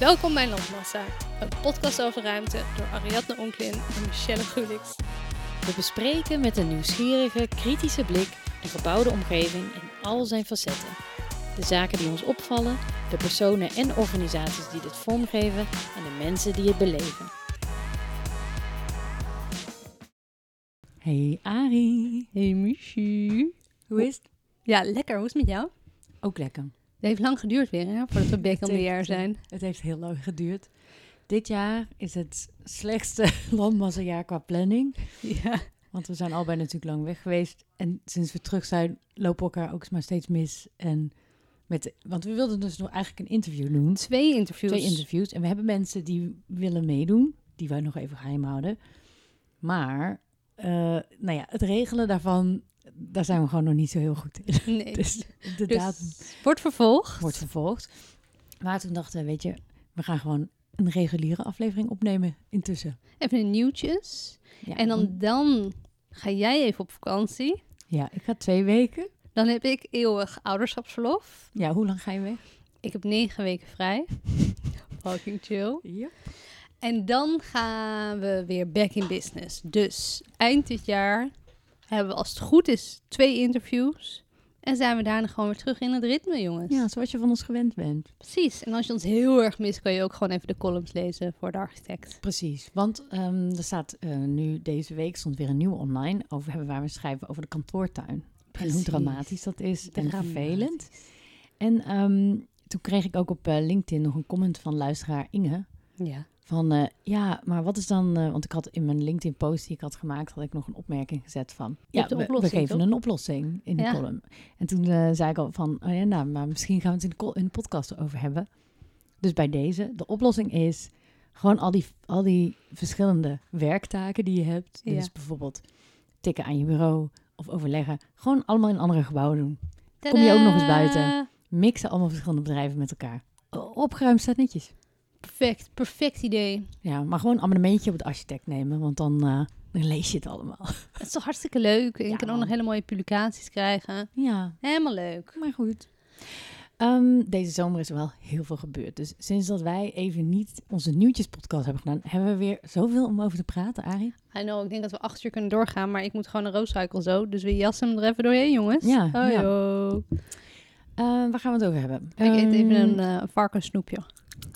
Welkom bij Landmassa, een podcast over ruimte door Ariadne Onklin en Michelle Gulix. We bespreken met een nieuwsgierige, kritische blik de gebouwde omgeving in al zijn facetten. De zaken die ons opvallen, de personen en organisaties die dit vormgeven en de mensen die het beleven. Hey Ari. Hey Michi. Hoe is het? Ja, lekker. Hoe is het met jou? Ook lekker. Het heeft lang geduurd weer, hè, voordat we back on the air zijn. Het heeft heel lang geduurd. Dit jaar is het slechtste landmassajaar qua planning. Ja. Want we zijn allebei natuurlijk lang weg geweest. En sinds we terug zijn, lopen we elkaar ook maar steeds mis. En met, want we wilden dus nog eigenlijk een interview doen. Twee interviews. Twee interviews. En we hebben mensen die willen meedoen. Die wij nog even geheim houden. Maar, eh, nou ja, het regelen daarvan, daar zijn we gewoon nog niet zo heel goed in. Nee. Dus de Dus datum wordt vervolgd. wordt vervolgd. Maar toen dachten we, weet je, we gaan gewoon een reguliere aflevering opnemen intussen. Even de nieuwtjes. Ja, En dan, dan ga jij even op vakantie. Ja, ik ga twee weken. Dan heb ik eeuwig ouderschapsverlof. Ja, hoe lang ga je weg? Ik heb negen weken vrij. Fucking chill. Ja. En dan gaan we weer back in business. Dus eind dit jaar hebben we als het goed is twee interviews. En zijn we daarna gewoon weer terug in het ritme, jongens. Ja, zoals je van ons gewend bent. Precies. En als je ons heel erg mist, kan je ook gewoon even de columns lezen voor de architect. Precies, want ehm, er staat eh, nu deze week stond weer een nieuwe online over hebben waar we schrijven over de kantoortuin. En hoe dramatisch dat is en vervelend. En ehm, toen kreeg ik ook op eh, LinkedIn nog een comment van luisteraar Inge. Ja. Van eh, ja, maar wat is dan. eh, want ik had in mijn LinkedIn-post die ik had gemaakt, had ik nog een opmerking gezet van. Ja, we, geven toch? een oplossing in de Ja. column. En toen eh, zei ik al van, oh ja, nou, maar misschien gaan we het in de, col- in de podcast over hebben. Dus bij deze, de oplossing is gewoon al die, al die verschillende werktaken die je hebt. Dus bijvoorbeeld tikken aan je bureau of overleggen. Gewoon allemaal in andere gebouwen doen. Kom je ook nog eens buiten? Mixen allemaal verschillende bedrijven met elkaar. Opgeruimd staat netjes. Perfect, perfect idee. Ja, maar gewoon een abonnementje op de architect nemen, want dan, eh, dan lees je het allemaal. Het is toch hartstikke leuk. En je Ja, kan ook nog hele mooie publicaties krijgen. Ja, Helemaal leuk. maar goed. Ehm, deze zomer is er wel heel veel gebeurd. Dus sinds dat wij even niet onze nieuwtjespodcast hebben gedaan, hebben we weer zoveel om over te praten, Arie. I know, ik denk dat we acht uur kunnen doorgaan, maar ik moet gewoon een rooscycle zo. Dus we jassen hem er even doorheen, jongens. Ja, Oh, ja. joh. Eh, waar gaan we het over hebben? Ik eet even Ehm, een eh varkenssnoepje.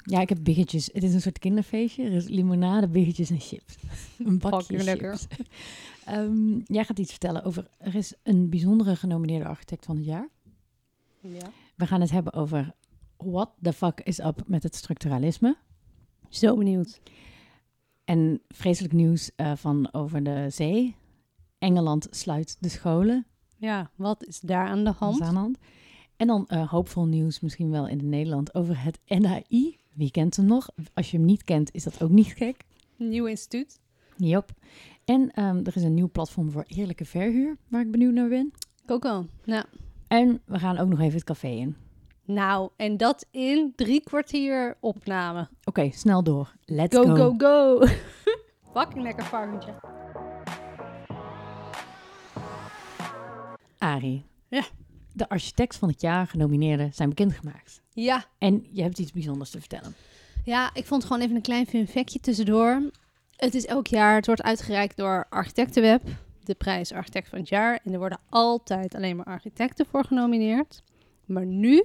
Ja, ik heb biggetjes. Het is een soort kinderfeestje. Er is limonade, biggetjes en chips. Een bakje chips. lekker. Ehm, jij gaat iets vertellen over... Er is een bijzondere genomineerde architect van het jaar. Ja. We gaan het hebben over... What the fuck is up met het structuralisme? Zo benieuwd. En vreselijk nieuws eh, van over de zee. Engeland sluit de scholen. Ja, wat is daar aan de hand? aan de hand. En dan eh, hoopvol nieuws, misschien wel in Nederland, over het NHI. Wie kent hem nog? Als je hem niet kent, is dat ook niet gek. Nieuw instituut. Jop. En ehm, er is een nieuw platform voor eerlijke verhuur, waar ik benieuwd naar ben. Ik ook al. Nou, En we gaan ook nog even het café in. nou, en dat in drie kwartier opname. Oké, snel door. Let's Go, go. go, go. Fucking lekker varkentje. Arie. Ja. De architect van het jaar genomineerden zijn bekendgemaakt. Ja, En je hebt iets bijzonders te vertellen. Ja, ik vond gewoon even een klein fun factje tussendoor. Het is elk jaar, het wordt uitgereikt door Architectenweb, de prijs Architect van het jaar. En er worden altijd alleen maar architecten voor genomineerd. Maar nu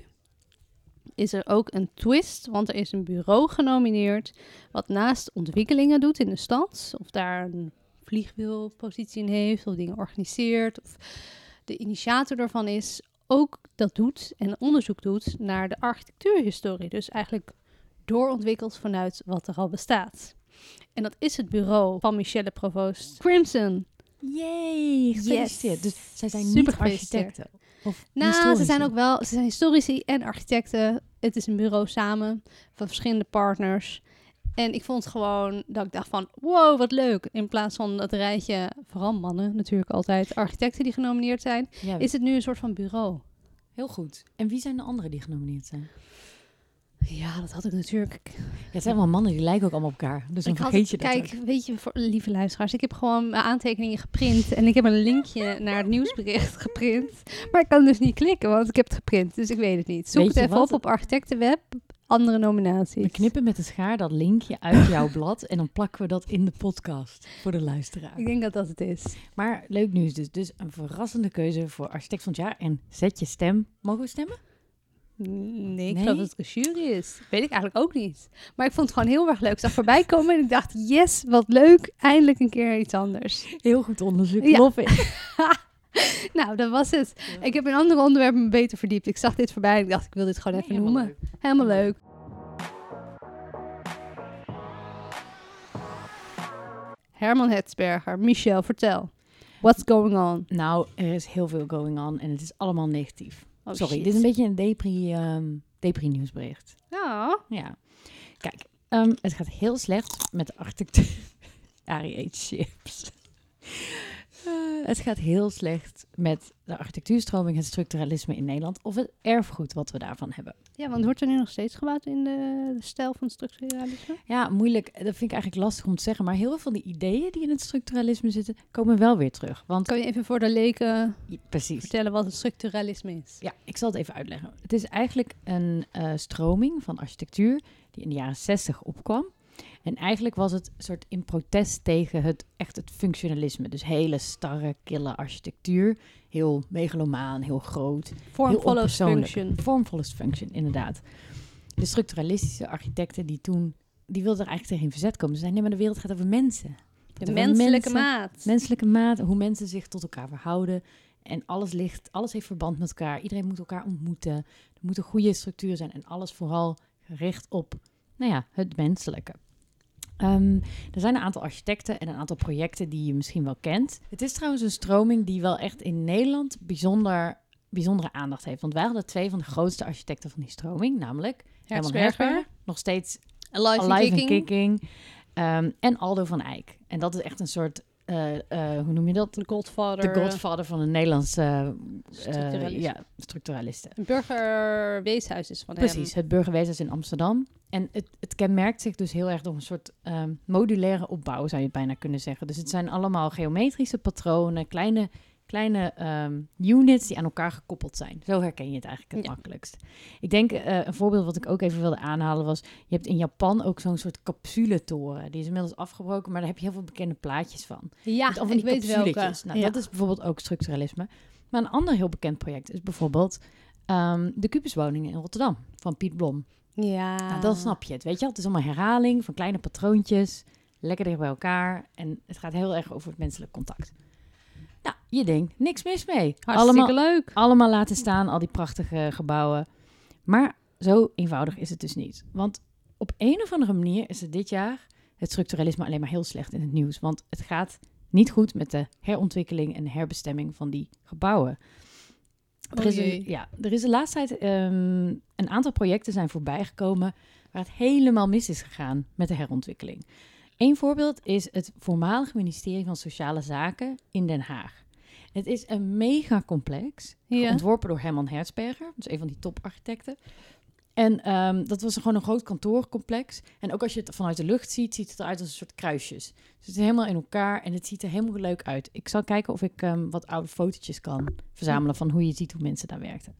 is er ook een twist, want er is een bureau genomineerd wat naast ontwikkelingen doet in de stad, of daar een vliegwielpositie in heeft, of dingen organiseert, of de initiator daarvan is, ook dat doet en onderzoek doet naar de architectuurhistorie. Dus eigenlijk doorontwikkeld vanuit wat er al bestaat. En dat is het bureau van Michelle Provoost Crimson. Yay, gefeliciteerd. Yes. Dus zij zijn Super niet architecten. Of Nou, ze zijn ook wel, ze zijn historici en architecten. Het is een bureau samen van verschillende partners. En ik vond gewoon dat ik dacht van, wow, wat leuk. In plaats van dat rijtje, vooral mannen natuurlijk altijd, architecten die genomineerd zijn, Ja, is het nu een soort van bureau. Heel goed. En wie zijn de anderen die genomineerd zijn? Ja, dat had ik natuurlijk. Ja, het zijn wel mannen, die lijken ook allemaal op elkaar. Dus dan Ik vergeet je dat kijk, ook. weet je, voor, lieve luisteraars, ik heb gewoon mijn aantekeningen geprint en ik heb een linkje naar het nieuwsbericht geprint. Maar ik kan dus niet klikken, want ik heb het geprint, dus ik weet het niet. Zoek Weet het even wat? op op Architectenweb. Andere nominaties. We knippen met de schaar dat linkje uit jouw blad en dan plakken we dat in de podcast voor de luisteraar. Ik denk dat dat het is. Maar leuk nieuws dus. Dus een verrassende keuze voor architect van het jaar. En zet je stem. Mogen we stemmen? Nee, ik Nee? geloof dat het een jury is. Weet ik eigenlijk ook niet. Maar ik vond het gewoon heel erg leuk. Ik zag voorbij komen en ik dacht, yes, wat leuk. Eindelijk een keer iets anders. Heel goed onderzoek. Ja. It. Nou, dat was het. Ik heb in andere onderwerpen me beter verdiept. Ik zag dit voorbij en ik dacht, ik wil dit gewoon even Helemaal noemen. leuk. Helemaal leuk. Herman Hetsberger, Michel, vertel. What's going on? Nou, er is heel veel going on en het is allemaal negatief. Oh, Sorry, shit. dit is een beetje een depri, ehm depri nieuwsbericht. Ja. Ja. Kijk, ehm, het gaat heel slecht met de eet chips. Eh, het gaat heel slecht met de architectuurstroming, het structuralisme in Nederland of het erfgoed wat we daarvan hebben. Ja, want wordt er nu nog steeds gebouwd in de, de stijl van structuralisme? Ja, moeilijk. Dat vind ik eigenlijk lastig om te zeggen. Maar heel veel van die ideeën die in het structuralisme zitten, komen wel weer terug. Want Kan je even voor de leken Ja, precies. vertellen wat het structuralisme is? Ja, ik zal het even uitleggen. Het is eigenlijk een eh, stroming van architectuur die in de jaren 60 opkwam. En eigenlijk was het een soort in protest tegen het, echt het functionalisme. Dus hele starre, kille architectuur. Heel megalomaan, heel groot. Form heel follows function. Form follows function, inderdaad. De structuralistische architecten die toen... Die wilden er eigenlijk tegen in verzet komen. Ze zeiden, nee, maar de wereld gaat over mensen. De Over menselijke mensen, maat. Menselijke maat, hoe mensen zich tot elkaar verhouden. En alles ligt, alles heeft verband met elkaar. Iedereen moet elkaar ontmoeten. Er moet een goede structuur zijn. En alles vooral gericht op, nou ja, het menselijke. Ehm, er zijn een aantal architecten en een aantal projecten die je misschien wel kent. Het is trouwens een stroming die wel echt in Nederland bijzonder, bijzondere aandacht heeft. Want wij hadden twee van de grootste architecten van die stroming, namelijk Herman Herzberger, nog steeds Alive, Alive and and kicking. Kicking. ehm, en Aldo van Eyck. En dat is echt een soort, eh, eh, hoe noem je dat? De Godfather. De godfather van de Nederlandse eh, Structuralist. ja, structuralisten. Een burgerweeshuis is van Precies, het burgerweeshuis in Amsterdam. En het, het kenmerkt zich dus heel erg door een soort ehm, modulaire opbouw, zou je bijna kunnen zeggen. Dus het zijn allemaal geometrische patronen, kleine, kleine ehm, units die aan elkaar gekoppeld zijn. Zo herken je het eigenlijk het Ja. makkelijkst. Ik denk, eh, een voorbeeld wat ik ook even wilde aanhalen was... je hebt in Japan ook zo'n soort capsuletoren. Die is inmiddels afgebroken, maar daar heb je heel veel bekende plaatjes van. Ja, Met al van ik weet welke. Nou, Ja. Dat is bijvoorbeeld ook structuralisme. Maar een ander heel bekend project is bijvoorbeeld ehm, de Kubuswoningen in Rotterdam van Piet Blom. Ja. Nou, dan snap je het, weet je wel. Het is allemaal herhaling van kleine patroontjes, lekker dicht bij elkaar. En het gaat heel erg over het menselijk contact. Nou, je denkt, niks mis mee. Hartstikke allemaal, leuk. allemaal laten staan, al die prachtige gebouwen. Maar zo eenvoudig is het dus niet. Want op een of andere manier is het dit jaar het structuralisme alleen maar heel slecht in het nieuws. Want het gaat niet goed met de herontwikkeling en herbestemming van die gebouwen. Er is, Oh een, ja, er is de laatste tijd ehm, een aantal projecten zijn voorbijgekomen waar het helemaal mis is gegaan met de herontwikkeling. Een voorbeeld is het voormalige ministerie van Sociale Zaken in Den Haag. Het is een megacomplex, Ja. ontworpen door Herman Herzberger, dus een van die toparchitecten. En ehm, dat was gewoon een groot kantoorcomplex. En ook als je het vanuit de lucht ziet, ziet het eruit als een soort kruisjes. Dus het is helemaal in elkaar en het ziet er helemaal leuk uit. Ik zal kijken of ik ehm, wat oude fotootjes kan verzamelen van hoe je ziet hoe mensen daar werkten.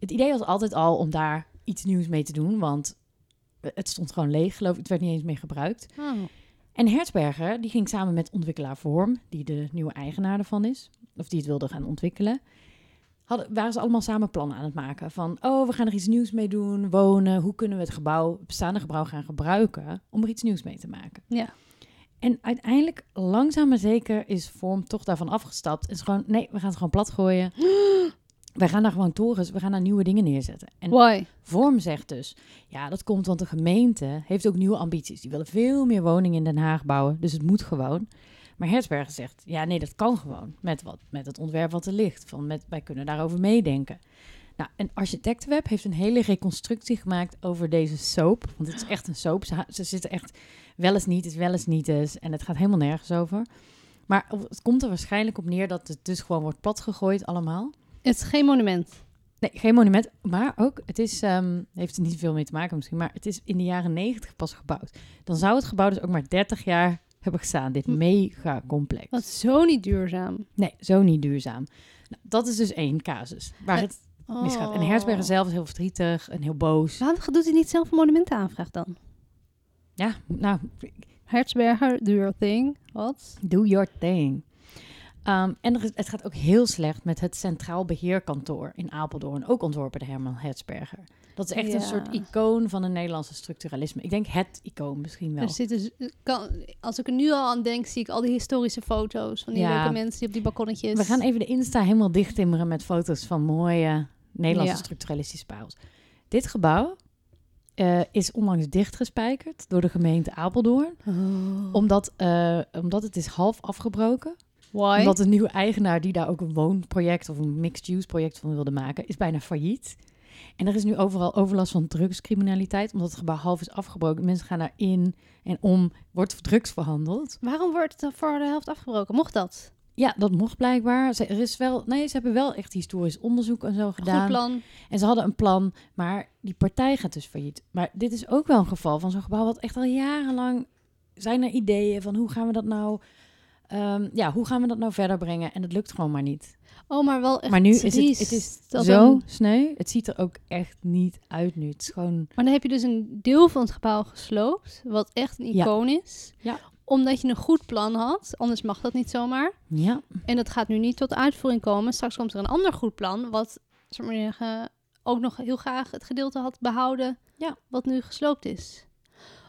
Het idee was altijd al om daar iets nieuws mee te doen, want het stond gewoon leeg, geloof ik. Het werd niet eens meer gebruikt. Oh. En Herzberger, die ging samen met ontwikkelaar Vorm, die de nieuwe eigenaar ervan is, of die het wilde gaan ontwikkelen, hadden, waren ze allemaal samen plannen aan het maken. Van, oh, we gaan er iets nieuws mee doen, wonen. Hoe kunnen we het gebouw, het bestaande gebouw gaan gebruiken om er iets nieuws mee te maken? Ja. En uiteindelijk, langzaam maar zeker, is Vorm toch daarvan afgestapt. En is gewoon, nee, we gaan het gewoon plat gooien. Wij gaan daar gewoon torens, we gaan daar nieuwe dingen neerzetten. En Why? Vorm zegt dus, ja, dat komt want de gemeente heeft ook nieuwe ambities. Die willen veel meer woningen in Den Haag bouwen, dus het moet gewoon. Maar Herzberger zegt, ja, nee, dat kan gewoon met, wat, met het ontwerp wat er ligt. Van met, wij kunnen daarover meedenken. Nou, en Architectenweb heeft een hele reconstructie gemaakt over deze soap. Want het is echt een soap. Ze, ze zitten echt wel eens niet, is wel eens niet is. En het gaat helemaal nergens over. Maar het komt er waarschijnlijk op neer dat het dus gewoon wordt platgegooid allemaal. Het is geen monument. Nee, geen monument. Maar ook, het is, ehm, heeft er niet veel mee te maken misschien, maar het is in de jaren negentig pas gebouwd. Dan zou het gebouw dus ook maar 30 jaar hebben gestaan. Dit Hm. mega complex. Dat is zo niet duurzaam. Nee, zo niet duurzaam. Nou, dat is dus één casus. Waar het misgaat. En Herzberger zelf is heel verdrietig en heel boos. Waarom doet hij niet zelf een monumentaanvraag dan? Ja, nou, Herzberger, do your thing. Wat? do your thing. Ehm, en er is- het gaat ook heel slecht met het Centraal Beheerkantoor in Apeldoorn, ook ontworpen door Herman Herzberger. Dat is echt Ja. een soort icoon van het Nederlandse structuralisme. Ik denk het icoon misschien wel. Er kan, als ik er nu al aan denk, zie ik al die historische foto's van die Ja. leuke mensen die op die balkonnetjes. We gaan even de Insta helemaal dichttimmeren met foto's van mooie Nederlandse Ja. structuralistische parels. Dit gebouw eh, is onlangs dichtgespijkerd door de gemeente Apeldoorn. Oh. Omdat, eh, omdat het is half afgebroken. Why? Omdat de nieuwe eigenaar die daar ook een woonproject of een mixed-use project van wilde maken, is bijna failliet. En er is nu overal overlast van drugscriminaliteit, omdat het gebouw half is afgebroken. Mensen gaan daarin en om, wordt drugs verhandeld. Waarom wordt het dan voor de helft afgebroken? Mocht dat? Ja, dat mocht blijkbaar. Ze, er is wel, nee, ze hebben wel echt historisch onderzoek en zo gedaan. Goed plan. En ze hadden een plan, maar die partij gaat dus failliet. Maar dit is ook wel een geval van zo'n gebouw wat echt al jarenlang zijn er ideeën van hoe gaan we dat nou, ehm, ja, hoe gaan we dat nou verder brengen? En dat lukt gewoon maar niet. Oh, maar wel echt maar nu is het, het is dat zo een- sneu. Het ziet er ook echt niet uit nu. Het is gewoon, Maar dan heb je dus een deel van het gebouw gesloopt, wat echt een Ja. icoon is. Ja. Omdat je een goed plan had, anders mag dat niet zomaar. ja, En dat gaat nu niet tot uitvoering komen. Straks komt er een ander goed plan, wat zeg maar ook nog heel graag het gedeelte had behouden Ja. wat nu gesloopt is.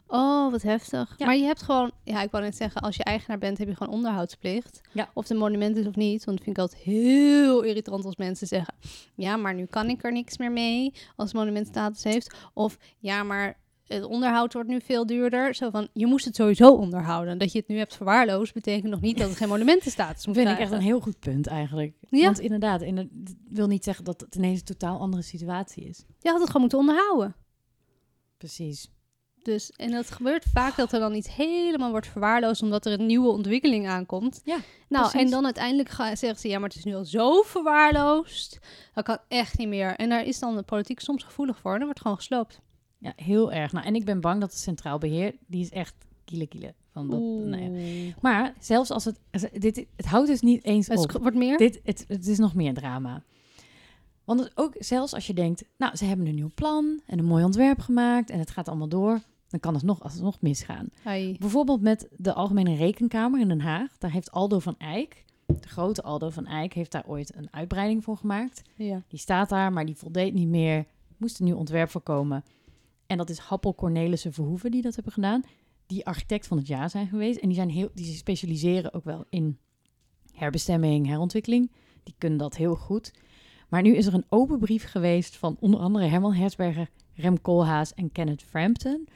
Oh, wat heftig. Ja. Maar je hebt gewoon, ja, ik wou net zeggen, als je eigenaar bent, heb je gewoon onderhoudsplicht. Ja. Of het een monument is of niet. Want dat vind ik altijd heel irritant als mensen zeggen, ja, maar nu kan ik er niks meer mee als het monument status heeft. Of ja, maar het onderhoud wordt nu veel duurder. Zo van, je moest het sowieso onderhouden. Dat je het nu hebt verwaarloosd, betekent nog niet dat het geen monumentenstatus dat moet vind ik echt een heel goed punt eigenlijk. Ja. Want inderdaad, in het wil niet zeggen dat het ineens een totaal andere situatie is. Je had het gewoon moeten onderhouden. Precies. Dus, en dat gebeurt vaak dat er dan iets helemaal wordt verwaarloosd omdat er een nieuwe ontwikkeling aankomt. Ja, Nou, precies. en dan uiteindelijk gaan, zeggen ze, ja, maar het is nu al zo verwaarloosd. Dat kan echt niet meer. En daar is dan de politiek soms gevoelig voor. En dan wordt gewoon gesloopt. Ja, heel erg. Nou, en ik ben bang dat het Centraal Beheer, die is echt kiele kiele. Van dat, nou ja. Maar zelfs als het, het- dit, het houdt dus niet eens Het op. is- wordt meer. Dit, het, het is nog meer drama. Want het ook zelfs als je denkt, nou, ze hebben een nieuw plan en een mooi ontwerp gemaakt en het gaat allemaal door, dan kan het nog alsnog misgaan. Ai. Bijvoorbeeld met de Algemene Rekenkamer in Den Haag. Daar heeft Aldo van Eyck, de grote Aldo van Eyck, heeft daar ooit een uitbreiding voor gemaakt. Ja. Die staat daar, maar die voldeed niet meer. Moest een nieuw ontwerp voorkomen. En dat is Happel Cornelissen Verhoeven die dat hebben gedaan. Die architect van het jaar zijn geweest. En die, zijn heel, die specialiseren ook wel in herbestemming, herontwikkeling. Die kunnen dat heel goed. Maar nu is er een open brief geweest van onder andere Herman Herzberger, Rem Koolhaas en Kenneth Frampton.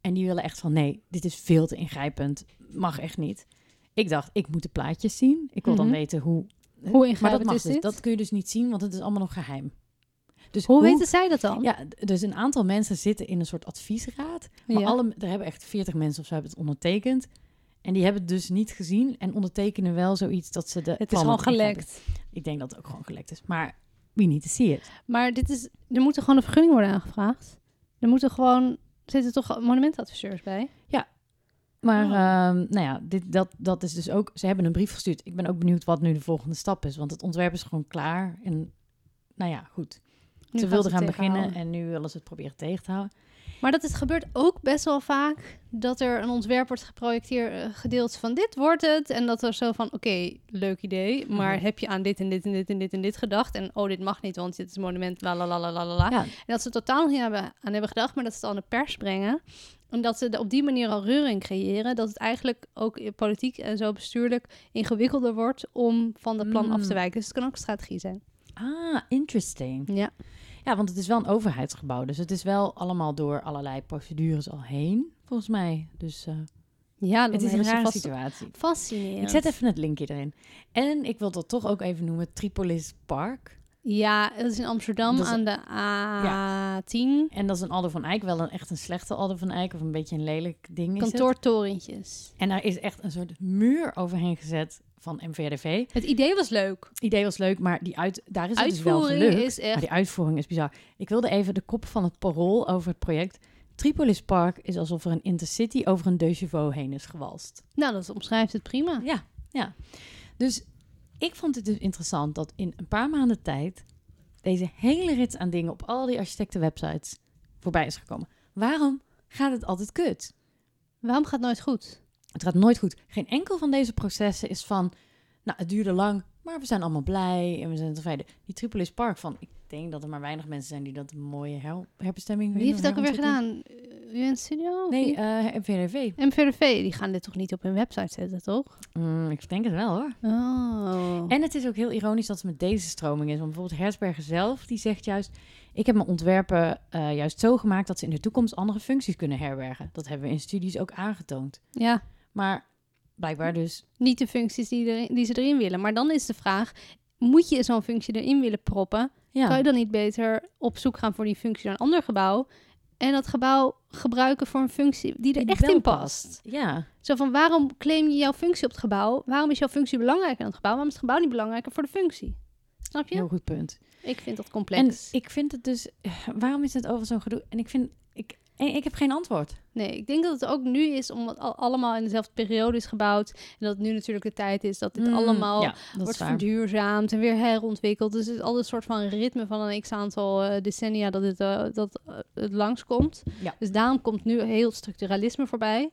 En die willen echt van nee, dit is veel te ingrijpend. Mag echt niet. Ik dacht, ik moet de plaatjes zien. Ik wil dan Mhm. weten hoe. Hoe maar dat, ingrijpend mag is dus, dit? dat kun je dus niet zien, want het is allemaal nog geheim. Dus Hoe weten zij dat dan? ja, dus een aantal mensen zitten in een soort adviesraad. Maar Ja. alle, er hebben echt 40 mensen of zo hebben het ondertekend. En die hebben het dus niet gezien en ondertekenen wel zoiets dat ze de Het is gewoon gelekt. Ik denk dat het ook gewoon gelekt is. Maar we need to see it. Maar dit is, er moet er gewoon een vergunning worden aangevraagd. Er moeten gewoon, zitten toch monumentadviseurs bij? Maar Oh. ehm, nou ja, dit, dat, dat is dus ook... Ze hebben een brief gestuurd. Ik ben ook benieuwd wat nu de volgende stap is. Want het ontwerp is gewoon klaar. En nou ja, goed. Nu ze wilden gaan beginnen en nu willen ze het proberen tegen te houden. Maar dat het gebeurt ook best wel vaak dat er een ontwerp wordt geprojecteerd, eh, gedeeld van dit wordt het. En dat er zo van, oké, leuk idee, maar Mhm. heb je aan dit en dit en dit en dit en dit gedacht? En oh, dit mag niet, want dit is een monument, la la la la la la. Ja, En dat ze totaal niet hebben, aan hebben gedacht, maar dat ze het al in de pers brengen. En dat ze er op die manier al reuring creëren. Dat het eigenlijk ook politiek en zo bestuurlijk ingewikkelder wordt om van dat plan af te Mm. wijken. Dus het kan ook strategie zijn. ah, interesting. Ja. Ja, want het is wel een overheidsgebouw. Dus het is wel allemaal door allerlei procedures al heen, volgens mij. Dus eh, Ja, het is een rare vast- situatie. Fascinerend. Ik zet even het linkje erin. En ik wil dat toch ook even noemen, Tripolis Park. Ja, dat is in Amsterdam is- aan de A10. En dat is een Aldo van Eyck, wel een echt een slechte Aldo van Eyck, of een beetje een lelijk ding is het. Kantoortorentjes. En daar is echt een soort muur overheen gezet van MVRDV. Het idee was leuk. Het idee was leuk, maar die uit, daar is het dus wel Uitvoering gelukt. is Maar die uitvoering is bizar. Ik wilde even de kop van het parool over het project. Tripolis Park is alsof er een intercity over een deux heen is gewalst. Nou, dat omschrijft het prima. Ja, ja. Dus ik vond het dus interessant dat in een paar maanden tijd deze hele rits aan dingen op al die architectenwebsites voorbij is gekomen. Waarom gaat het altijd kut? Waarom gaat het nooit goed? Het gaat nooit goed. Geen enkel van deze processen is van, nou, het duurde lang, maar we zijn allemaal blij en we zijn tevreden. Die Tripolis Park van, ik denk dat er maar weinig mensen zijn die dat een mooie her herbestemming Wie heeft het ook alweer herontwikkeling- gedaan? Uh, UN Studio? Nee, eh VRV. MVRV, die gaan dit toch niet op hun website zetten, toch? Mm, ik denk het wel hoor. Oh. En het is ook heel ironisch dat het met deze stroming is. Want bijvoorbeeld Herzberger zelf, die zegt juist... ik heb mijn ontwerpen eh, juist zo gemaakt... dat ze in de toekomst andere functies kunnen herbergen. Dat hebben we in studies ook aangetoond. Ja, Maar blijkbaar dus... niet de functies die, die ze erin willen. Maar dan is de vraag, moet je zo'n functie erin willen proppen? Ja, Kan je dan niet beter op zoek gaan voor die functie naar een ander gebouw? En dat gebouw gebruiken voor een functie die er Die echt in past. ja. Zo van, waarom claim je jouw functie op het gebouw? Waarom is jouw functie belangrijker dan het gebouw? Waarom is het gebouw niet belangrijker voor de functie? Snap je? heel goed punt. Ik vind dat En complex. ik vind het dus... eh, Waarom is het over zo'n gedoe? En ik vind... Ik, en ik heb geen antwoord. Nee, ik denk dat het ook nu is omdat het al- allemaal in dezelfde periode is gebouwd. En dat het nu natuurlijk de tijd is dat dit Mm, allemaal ja, dat wordt verduurzaamd en weer herontwikkeld. Dus het is altijd een soort van ritme van een x-aantal eh, decennia dat het, eh, dat, eh, het langskomt. Ja. Dus daarom komt nu heel structuralisme voorbij.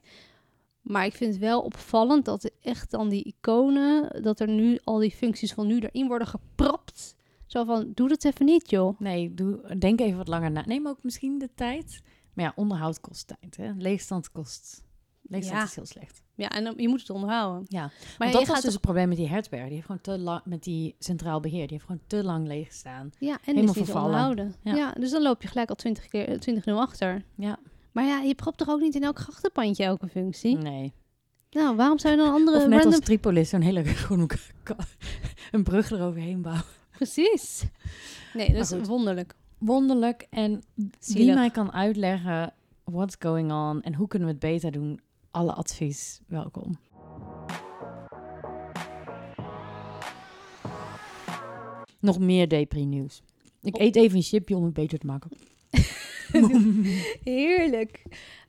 Maar ik vind het wel opvallend dat echt dan die iconen, dat er nu al die functies van nu erin worden gepropt. Zo van, doe dat even niet, joh. Nee, doe, denk even wat langer na. Neem ook misschien de tijd. Maar ja, onderhoud kost tijd. Hè? Leegstand kost... Leegstand Ja. is heel slecht. Ja, en je moet het onderhouden. Ja, Maar Want dat was gaat dus toch- het probleem met die Hertzberg. Die heeft gewoon te lang met die centraal beheer. Die heeft gewoon te lang leeg gestaan. Ja, en helemaal is niet vervallen. Ja. Ja. dus dan loop je gelijk al 20 keer 20 0 achter. Ja, Maar ja, je propt toch ook niet in elk grachtenpandje elke functie? nee. Nou, waarom zou je dan andere Of net random... als Tripolis, zo'n hele groene een brug eroverheen bouwen. Precies. Nee, dat is wonderlijk. Wonderlijk. En wie mij kan uitleggen what's going on en hoe kunnen we het beter doen, alle advies welkom. Nog meer depri-nieuws. Ik Oh. eet even een chipje om het beter te maken. Heerlijk.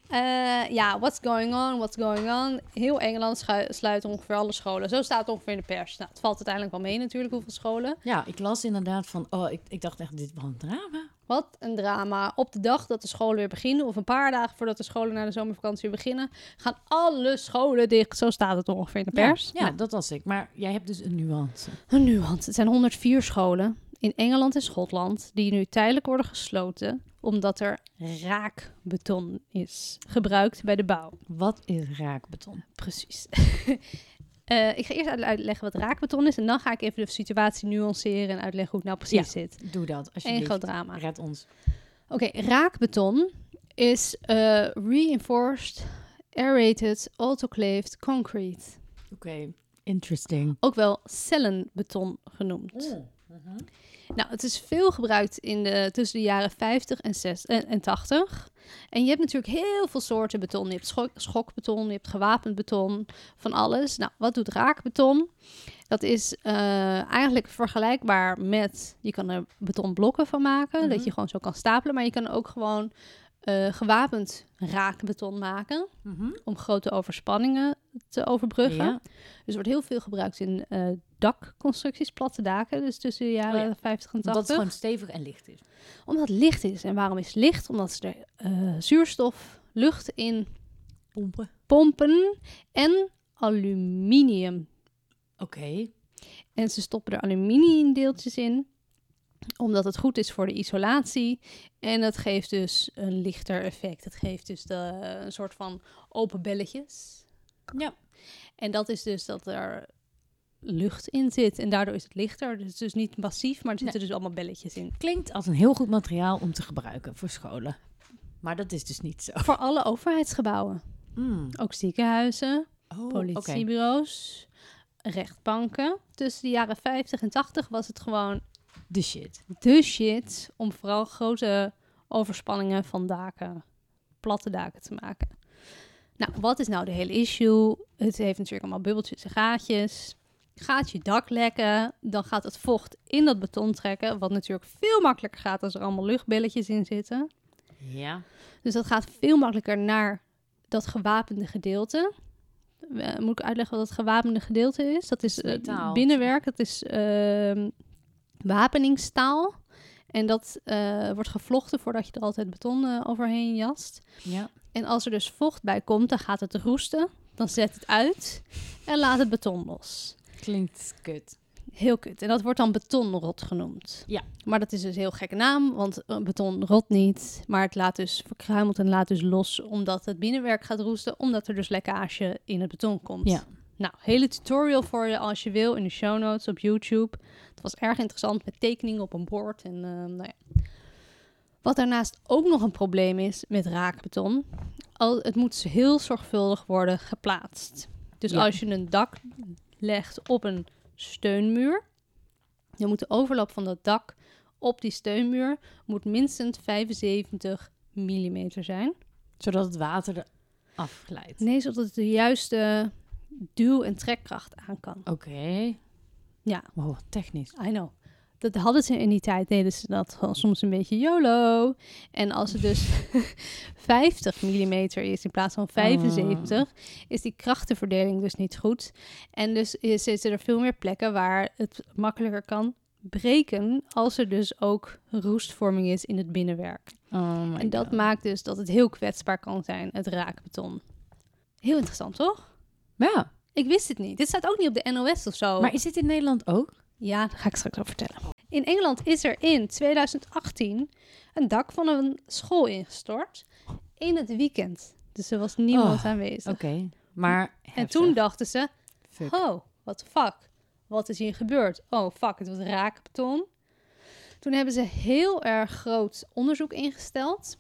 Eh, ja, what's going on, what's going on. Heel Engeland sluit ongeveer alle scholen. Zo staat het ongeveer in de pers. Nou, het valt uiteindelijk wel mee natuurlijk, hoeveel scholen. Ja, ik las inderdaad van, oh, ik, ik dacht echt, dit wel een drama. Wat een drama. Op de dag dat de scholen weer beginnen, of een paar dagen voordat de scholen naar de zomervakantie weer beginnen, gaan alle scholen dicht. Zo staat het ongeveer in de pers. Ja, ja, dat was ik. Maar jij hebt dus een nuance. Een nuance. Het zijn 104 scholen in Engeland en Schotland die nu tijdelijk worden gesloten omdat er raakbeton is gebruikt bij de bouw. Wat is raakbeton? Precies. Eh, ik ga eerst uit- uitleggen wat raakbeton is en dan ga ik even de situatie nuanceren en uitleggen hoe het nou precies zit. Doe dat, Eén alsjeblieft. groot drama. Red ons. Oké, raakbeton is eh, reinforced, aerated, autoclaved concrete. Oké, interesting. Ook wel cellenbeton genoemd. Nou, het is veel gebruikt in de, tussen de jaren 50 en, 6, en, en 80. En je hebt natuurlijk heel veel soorten beton. Je hebt schok, schokbeton, je hebt gewapend beton, van alles. Nou, wat doet raakbeton? Dat is eh, eigenlijk vergelijkbaar met... Je kan er betonblokken van maken, Mhm. dat je gewoon zo kan stapelen. Maar je kan ook gewoon eh, gewapend raakbeton maken... Mhm. om grote overspanningen te overbruggen. Ja. Dus er wordt heel veel gebruikt in eh, dakconstructies, platte daken. Dus tussen de jaren Oh ja. 50 en 80. Omdat het gewoon stevig en licht is. Omdat het licht is. En waarom is het licht? Omdat ze er eh, zuurstof, lucht in Pompen. pompen en aluminium. Oké. En ze stoppen er aluminiumdeeltjes in omdat het goed is voor de isolatie. En dat geeft dus een lichter effect. Het geeft dus de, een soort van open belletjes. Ja. En dat is dus dat er lucht in zit. En daardoor is het lichter. Dus het is dus niet massief, maar er zitten dus allemaal belletjes in. Klinkt als een heel goed materiaal om te gebruiken voor scholen. Maar dat is dus niet zo. Voor alle overheidsgebouwen. Mm. Ook ziekenhuizen, Oh, politiebureaus, rechtbanken. Tussen de jaren 50 en 80 was het gewoon De shit. de shit om vooral grote overspanningen van daken, platte daken te maken. Nou, wat is nou de hele issue? Het heeft natuurlijk allemaal bubbeltjes en gaatjes. Gaat je dak lekken, dan gaat het vocht in dat beton trekken, wat natuurlijk veel makkelijker gaat als er allemaal luchtbelletjes in zitten. Ja. Dus dat gaat veel makkelijker naar dat gewapende gedeelte. Eh, moet ik uitleggen wat het gewapende gedeelte is? Dat is eh, Metaal. binnenwerk, dat is ehm, wapeningsstaal. En dat eh, wordt gevlochten voordat je er altijd beton eh, overheen jast. Ja. En als er dus vocht bij komt, dan gaat het roesten. Dan zet het uit en laat het beton los. Klinkt kut. Heel kut. En dat wordt dan betonrot genoemd. Ja. Maar dat is dus een heel gekke naam, want eh, beton rot niet. Maar het laat dus verkruimelt en laat dus los, omdat het binnenwerk gaat roesten. Omdat er dus lekkage in het beton komt. Ja. Nou, hele tutorial voor je als je wil in de show notes op YouTube. Het was erg interessant met tekeningen op een bord. En, eh, nou ja. Wat daarnaast ook nog een probleem is met raakbeton. Al, het moet heel zorgvuldig worden geplaatst. Dus Ja. als je een dak legt op een steunmuur, dan moet de overlap van dat dak op die steunmuur moet minstens 75 mm zijn. Zodat het water er afglijdt. Nee, zodat het de juiste duw- en trekkracht aan kan. Oké. Ja. Wow, technisch. I know. Dat hadden ze in die tijd, deden ze dat gewoon soms een beetje YOLO. En als het dus 50 mm is in plaats van 75, is die krachtenverdeling dus niet goed. En dus is, zitten er veel meer plekken waar het makkelijker kan breken als er dus ook roestvorming is in het binnenwerk. Oh en dat God. maakt dus dat het heel kwetsbaar kan zijn, het raakbeton. Heel interessant, toch? Ja, Ik wist het niet. Dit staat ook niet op de NOS of zo. maar is dit in Nederland ook? Ja, daar ga ik straks over vertellen. In Engeland is er in 2018 een dak van een school ingestort in het weekend. Dus er was niemand Oh, aanwezig. Oké. Maar en toen dachten ze, Fuck. oh, what the fuck? Wat is hier gebeurd? Oh, fuck, het was raakbeton. Toen hebben ze heel erg groot onderzoek ingesteld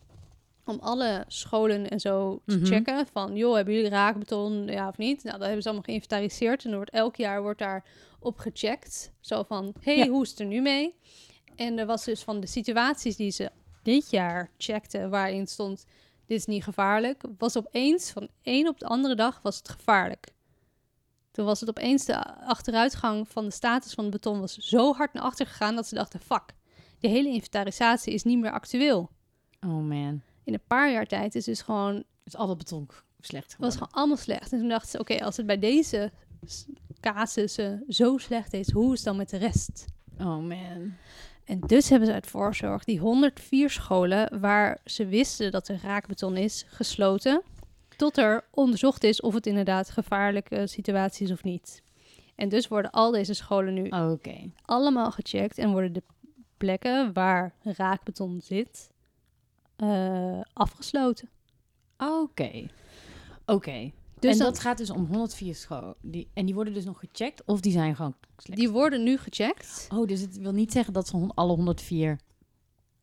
om alle scholen en zo te Mhm. checken van, joh, hebben jullie raakbeton, ja of niet? Nou, dat hebben ze allemaal geïnventariseerd en er wordt elk jaar wordt daar op gecheckt. Zo van, hey, Ja. hoe is het er nu mee? En er was dus van de situaties die ze dit jaar checkten, waarin stond, dit is niet gevaarlijk, was opeens van één op de andere dag was het gevaarlijk. Toen was het opeens de achteruitgang van de status van het beton was zo hard naar achter gegaan dat ze dachten, fuck, de hele inventarisatie is niet meer actueel. Oh man. In een paar jaar tijd is dus gewoon Is al dat beton slecht het was geworden. gewoon allemaal slecht. En toen dachten ze, oké, als het bij deze casussen zo slecht is, hoe is het dan met de rest? Oh man. En dus hebben ze uit voorzorg die 104 scholen waar ze wisten dat er raakbeton is, gesloten. Tot er onderzocht is of het inderdaad gevaarlijke situatie is of niet. En dus worden al deze scholen nu Oké. allemaal gecheckt en worden de plekken waar raakbeton zit eh, afgesloten. Oké. Oké. Dus en dat gaat dus om 104 scholen. Die, en die worden dus nog gecheckt of die zijn gewoon slecht? die worden nu gecheckt. Oh, dus het wil niet zeggen dat ze alle 104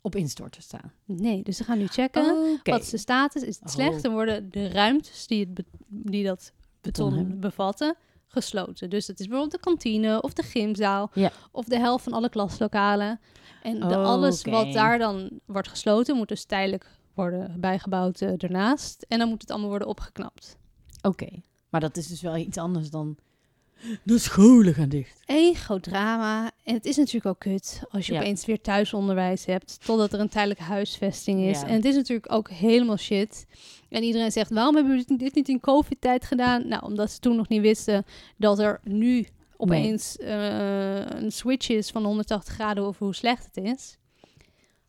op instorten staan. Nee, dus ze gaan nu checken. Wat de status? Is het Oh. slecht? Dan worden de ruimtes die, het die dat Beton bevatten gesloten. Dus dat is bijvoorbeeld de kantine of de gymzaal Ja. of de helft van alle klaslokalen. En de, Oh, alles wat daar dan wordt gesloten moet dus tijdelijk worden bijgebouwd eh, ernaast. En dan moet het allemaal worden opgeknapt. Oké. Maar dat is dus wel iets anders dan... De scholen gaan dicht. Eén groot drama. En het is natuurlijk ook kut als je Ja. opeens weer thuisonderwijs hebt. Totdat er een tijdelijke huisvesting is. Ja. En het is natuurlijk ook helemaal shit. En iedereen zegt, waarom hebben we dit niet in covid-tijd gedaan? Nou, omdat ze toen nog niet wisten dat er nu opeens eh, een switch is van 180 graden over hoe slecht het is.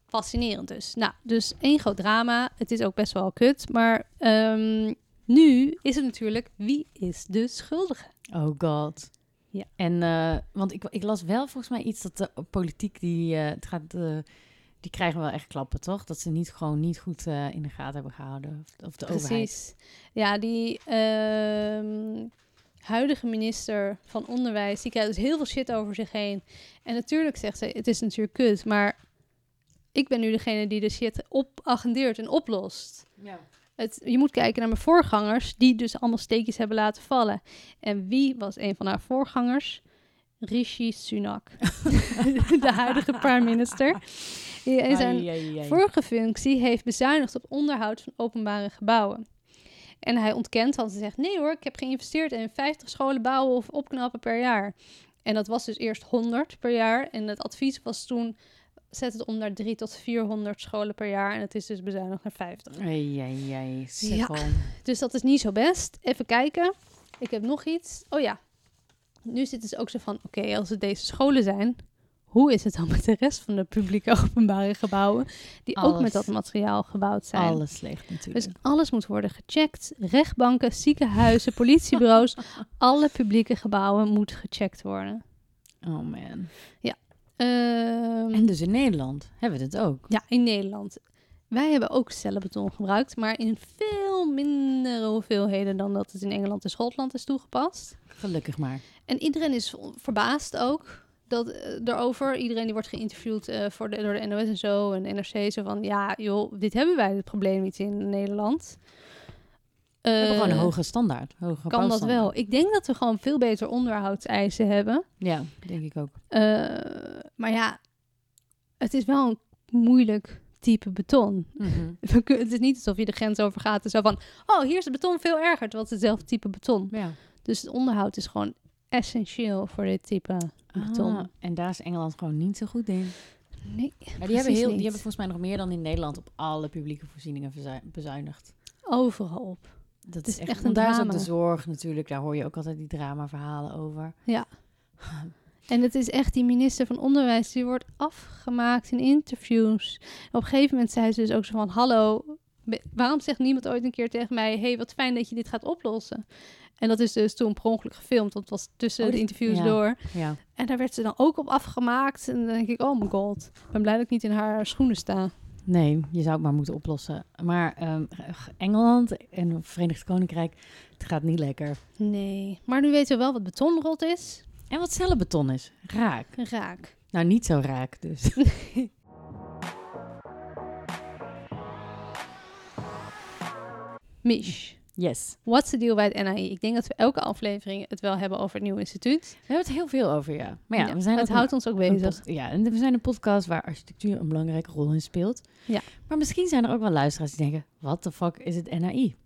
Fascinerend dus. Nou, dus één groot drama. Het is ook best wel kut. Maar ehm, nu is het natuurlijk, wie is de schuldige? Oh god. Ja. En, eh, want ik, ik las wel volgens mij iets dat de politiek, die, eh, het gaat, eh, die krijgen wel echt klappen, toch? Dat ze niet gewoon niet goed in de gaten hebben gehouden. Of, of de overheid. Precies. Ja, die ehm, huidige minister van Onderwijs, die krijgt dus heel veel shit over zich heen. En natuurlijk zegt ze, het is natuurlijk kut, maar ik ben nu degene die de shit opagendeert en oplost. Ja. Het, je moet kijken naar mijn voorgangers, die dus allemaal steekjes hebben laten vallen. En wie was een van haar voorgangers? Rishi Sunak, de huidige prime minister. Die in zijn Ai, ai, ai. vorige functie heeft bezuinigd op onderhoud van openbare gebouwen. En hij ontkent, want hij zegt: nee hoor, ik heb geïnvesteerd in 50 scholen bouwen of opknappen per jaar. En dat was dus eerst 100 per jaar. En het advies was toen: zet het om naar 3 tot 400 scholen per jaar. En het is dus bezuinigd naar 50. Ai, ai, ai. Ja. Dus dat is niet zo best. Even kijken. Ik heb nog iets. Oh ja. Nu zitten ze ook zo van: oké, als het deze scholen zijn, hoe is het dan met de rest van de publieke openbare gebouwen, die ook met dat materiaal gebouwd zijn? Alles slecht natuurlijk. Dus alles moet worden gecheckt. Rechtbanken, ziekenhuizen, politiebureaus, alle publieke gebouwen moeten gecheckt worden. oh man. Ehm, En dus in Nederland hebben we dit ook. Ja, in Nederland. Wij hebben ook cellenbeton gebruikt, maar in veel mindere hoeveelheden dan dat het in Engeland en Schotland is toegepast. Gelukkig maar. En iedereen is verbaasd ook dat, eh, daarover. Iedereen die wordt geïnterviewd eh, voor de, door de NOS en zo en NRC. Zo van, ja joh, dit hebben wij het probleem niet in Nederland. We hebben Eh, gewoon een hoge standaard. Hoge kan dat wel. Ik denk dat we gewoon veel beter onderhoudseisen hebben. Ja, denk ik ook. Eh, maar ja, het is wel een moeilijk type beton. We kun- Het is niet alsof je de grens overgaat en zo van... oh, hier is het beton veel erger, terwijl het hetzelfde type beton. Ja. Dus het onderhoud is gewoon essentieel voor dit type beton. Ah, en daar is Engeland gewoon niet zo goed in. Nee, Maar die hebben, heel, die hebben volgens mij nog meer dan in Nederland op alle publieke voorzieningen bezuinigd. overal op. Dat is is echt, een daar is ook drama. de zorg natuurlijk. Daar hoor je ook altijd die dramaverhalen over. En het is echt die minister van Onderwijs, die wordt afgemaakt in interviews. op een gegeven moment zei ze dus ook zo van... hallo, waarom zegt niemand ooit een keer tegen mij... hey, wat fijn dat je dit gaat oplossen. En dat is dus toen per ongeluk gefilmd, want het was tussen Oh, de interviews ja. door. Ja. En daar werd ze dan ook op afgemaakt. En dan denk ik, oh my god, ik ben blij dat ik niet in haar schoenen sta. Nee, je zou het maar moeten oplossen. Maar ehm, Engeland en het Verenigd Koninkrijk, het gaat niet lekker. Nee, maar nu weten we wel wat betonrot is. En wat cellenbeton is? Raak. Raak. Nou, niet zo raak dus. Mish, Yes. what's the deal bij het NAI? Ik denk dat we elke aflevering het wel hebben over het nieuwe instituut. We hebben het heel veel over, ja. Maar ja, we zijn het houdt ons ook bezig. ja, en we zijn een podcast waar architectuur een belangrijke rol in speelt. Ja. Maar misschien zijn er ook wel luisteraars die denken, wat de fuck is het NAI?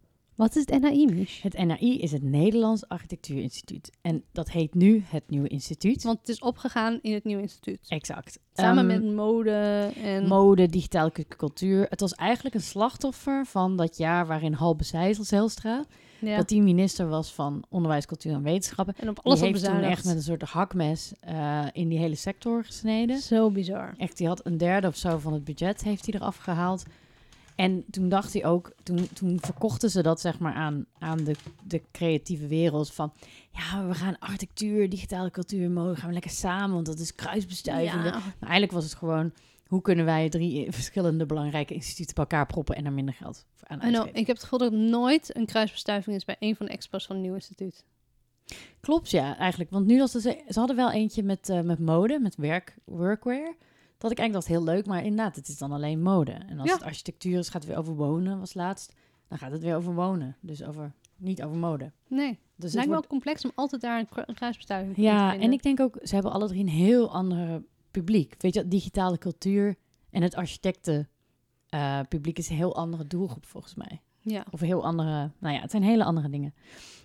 Wat is het NAI? Het NAI is het Nederlands Architectuurinstituut. En dat heet nu het Nieuwe Instituut. Want het is opgegaan in het nieuwe instituut. Exact. Samen Ehm, met mode en... Mode, digitale cu- cultuur. Het was eigenlijk een slachtoffer van dat jaar waarin Halbe Zijlstra, ja. dat die minister was van Onderwijs, Cultuur en Wetenschappen. en op Die alles op heeft toen echt met een soort hakmes eh, in die hele sector gesneden. Zo bizar. Echt, die had een derde of zo van het budget heeft hij eraf gehaald. En toen dacht hij ook, toen, toen verkochten ze dat zeg maar aan, aan de, de creatieve wereld van, ja, we gaan architectuur, digitale cultuur en mode gaan we lekker samen, want dat is kruisbestuiving. Ja. Maar eigenlijk was het gewoon, hoe kunnen wij drie verschillende belangrijke instituten bij elkaar proppen en er minder geld voor aan know, uitgeven? ik heb het gevoel dat nooit een kruisbestuiving is bij een van de expos van het nieuwe instituut. Klopt, ja, eigenlijk. Want nu was het, ze hadden wel eentje met, eh, met mode, met werk, workwear. Dat ik eigenlijk dacht heel leuk, maar inderdaad, het is dan alleen mode. En als Ja. het architectuur is, gaat het weer over wonen, was laatst. Dan gaat het weer over wonen, dus over, niet over mode. Nee, Dus het het lijkt me wordt- ook complex om altijd daar een, kru- een kruisbestuiving voor te Ja, vinden. en ik denk ook, ze hebben alle drie een heel ander publiek. Weet je, digitale cultuur en het architecten eh, publiek is een heel andere doelgroep volgens mij. Ja. Of heel andere, nou ja, het zijn hele andere dingen.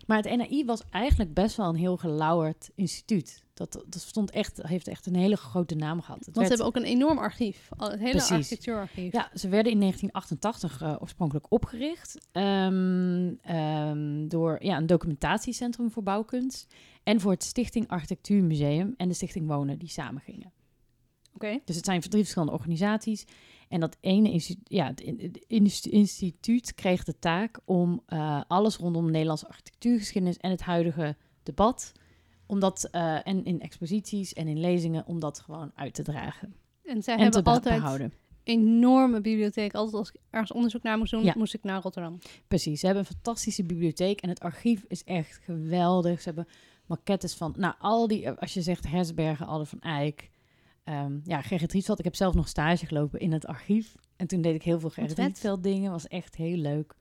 Maar het NAI was eigenlijk best wel een heel gelauwerd instituut. Dat, dat stond echt, heeft echt een hele grote naam gehad. Het Want ze hebben ook een enorm archief. Het hele Precies. architectuurarchief. Ja, ze werden in 1988 eh, oorspronkelijk opgericht ehm, ehm, door ja, een documentatiecentrum voor bouwkunst en voor het Stichting Architectuurmuseum en de Stichting Wonen die samengingen. Oké. Dus het zijn drie verschillende organisaties. En dat ene instituut, ja, het instituut kreeg de taak om eh, alles rondom Nederlandse architectuurgeschiedenis en het huidige debat, om dat, eh, en in exposities en in lezingen, om dat gewoon uit te dragen. En zij en hebben te altijd behouden. enorme bibliotheek. Altijd als ik ergens onderzoek naar moest doen, Ja. moest ik naar Rotterdam. Precies, ze hebben een fantastische bibliotheek en het archief is echt geweldig. Ze hebben maquettes van, nou, al die, als je zegt Hersbergen, Alder van Eyck, ehm, ja, Gerrit Rietveld. Ik heb zelf nog stage gelopen in het archief en toen deed ik heel veel Gerrit. Rietveld dingen, was echt heel leuk.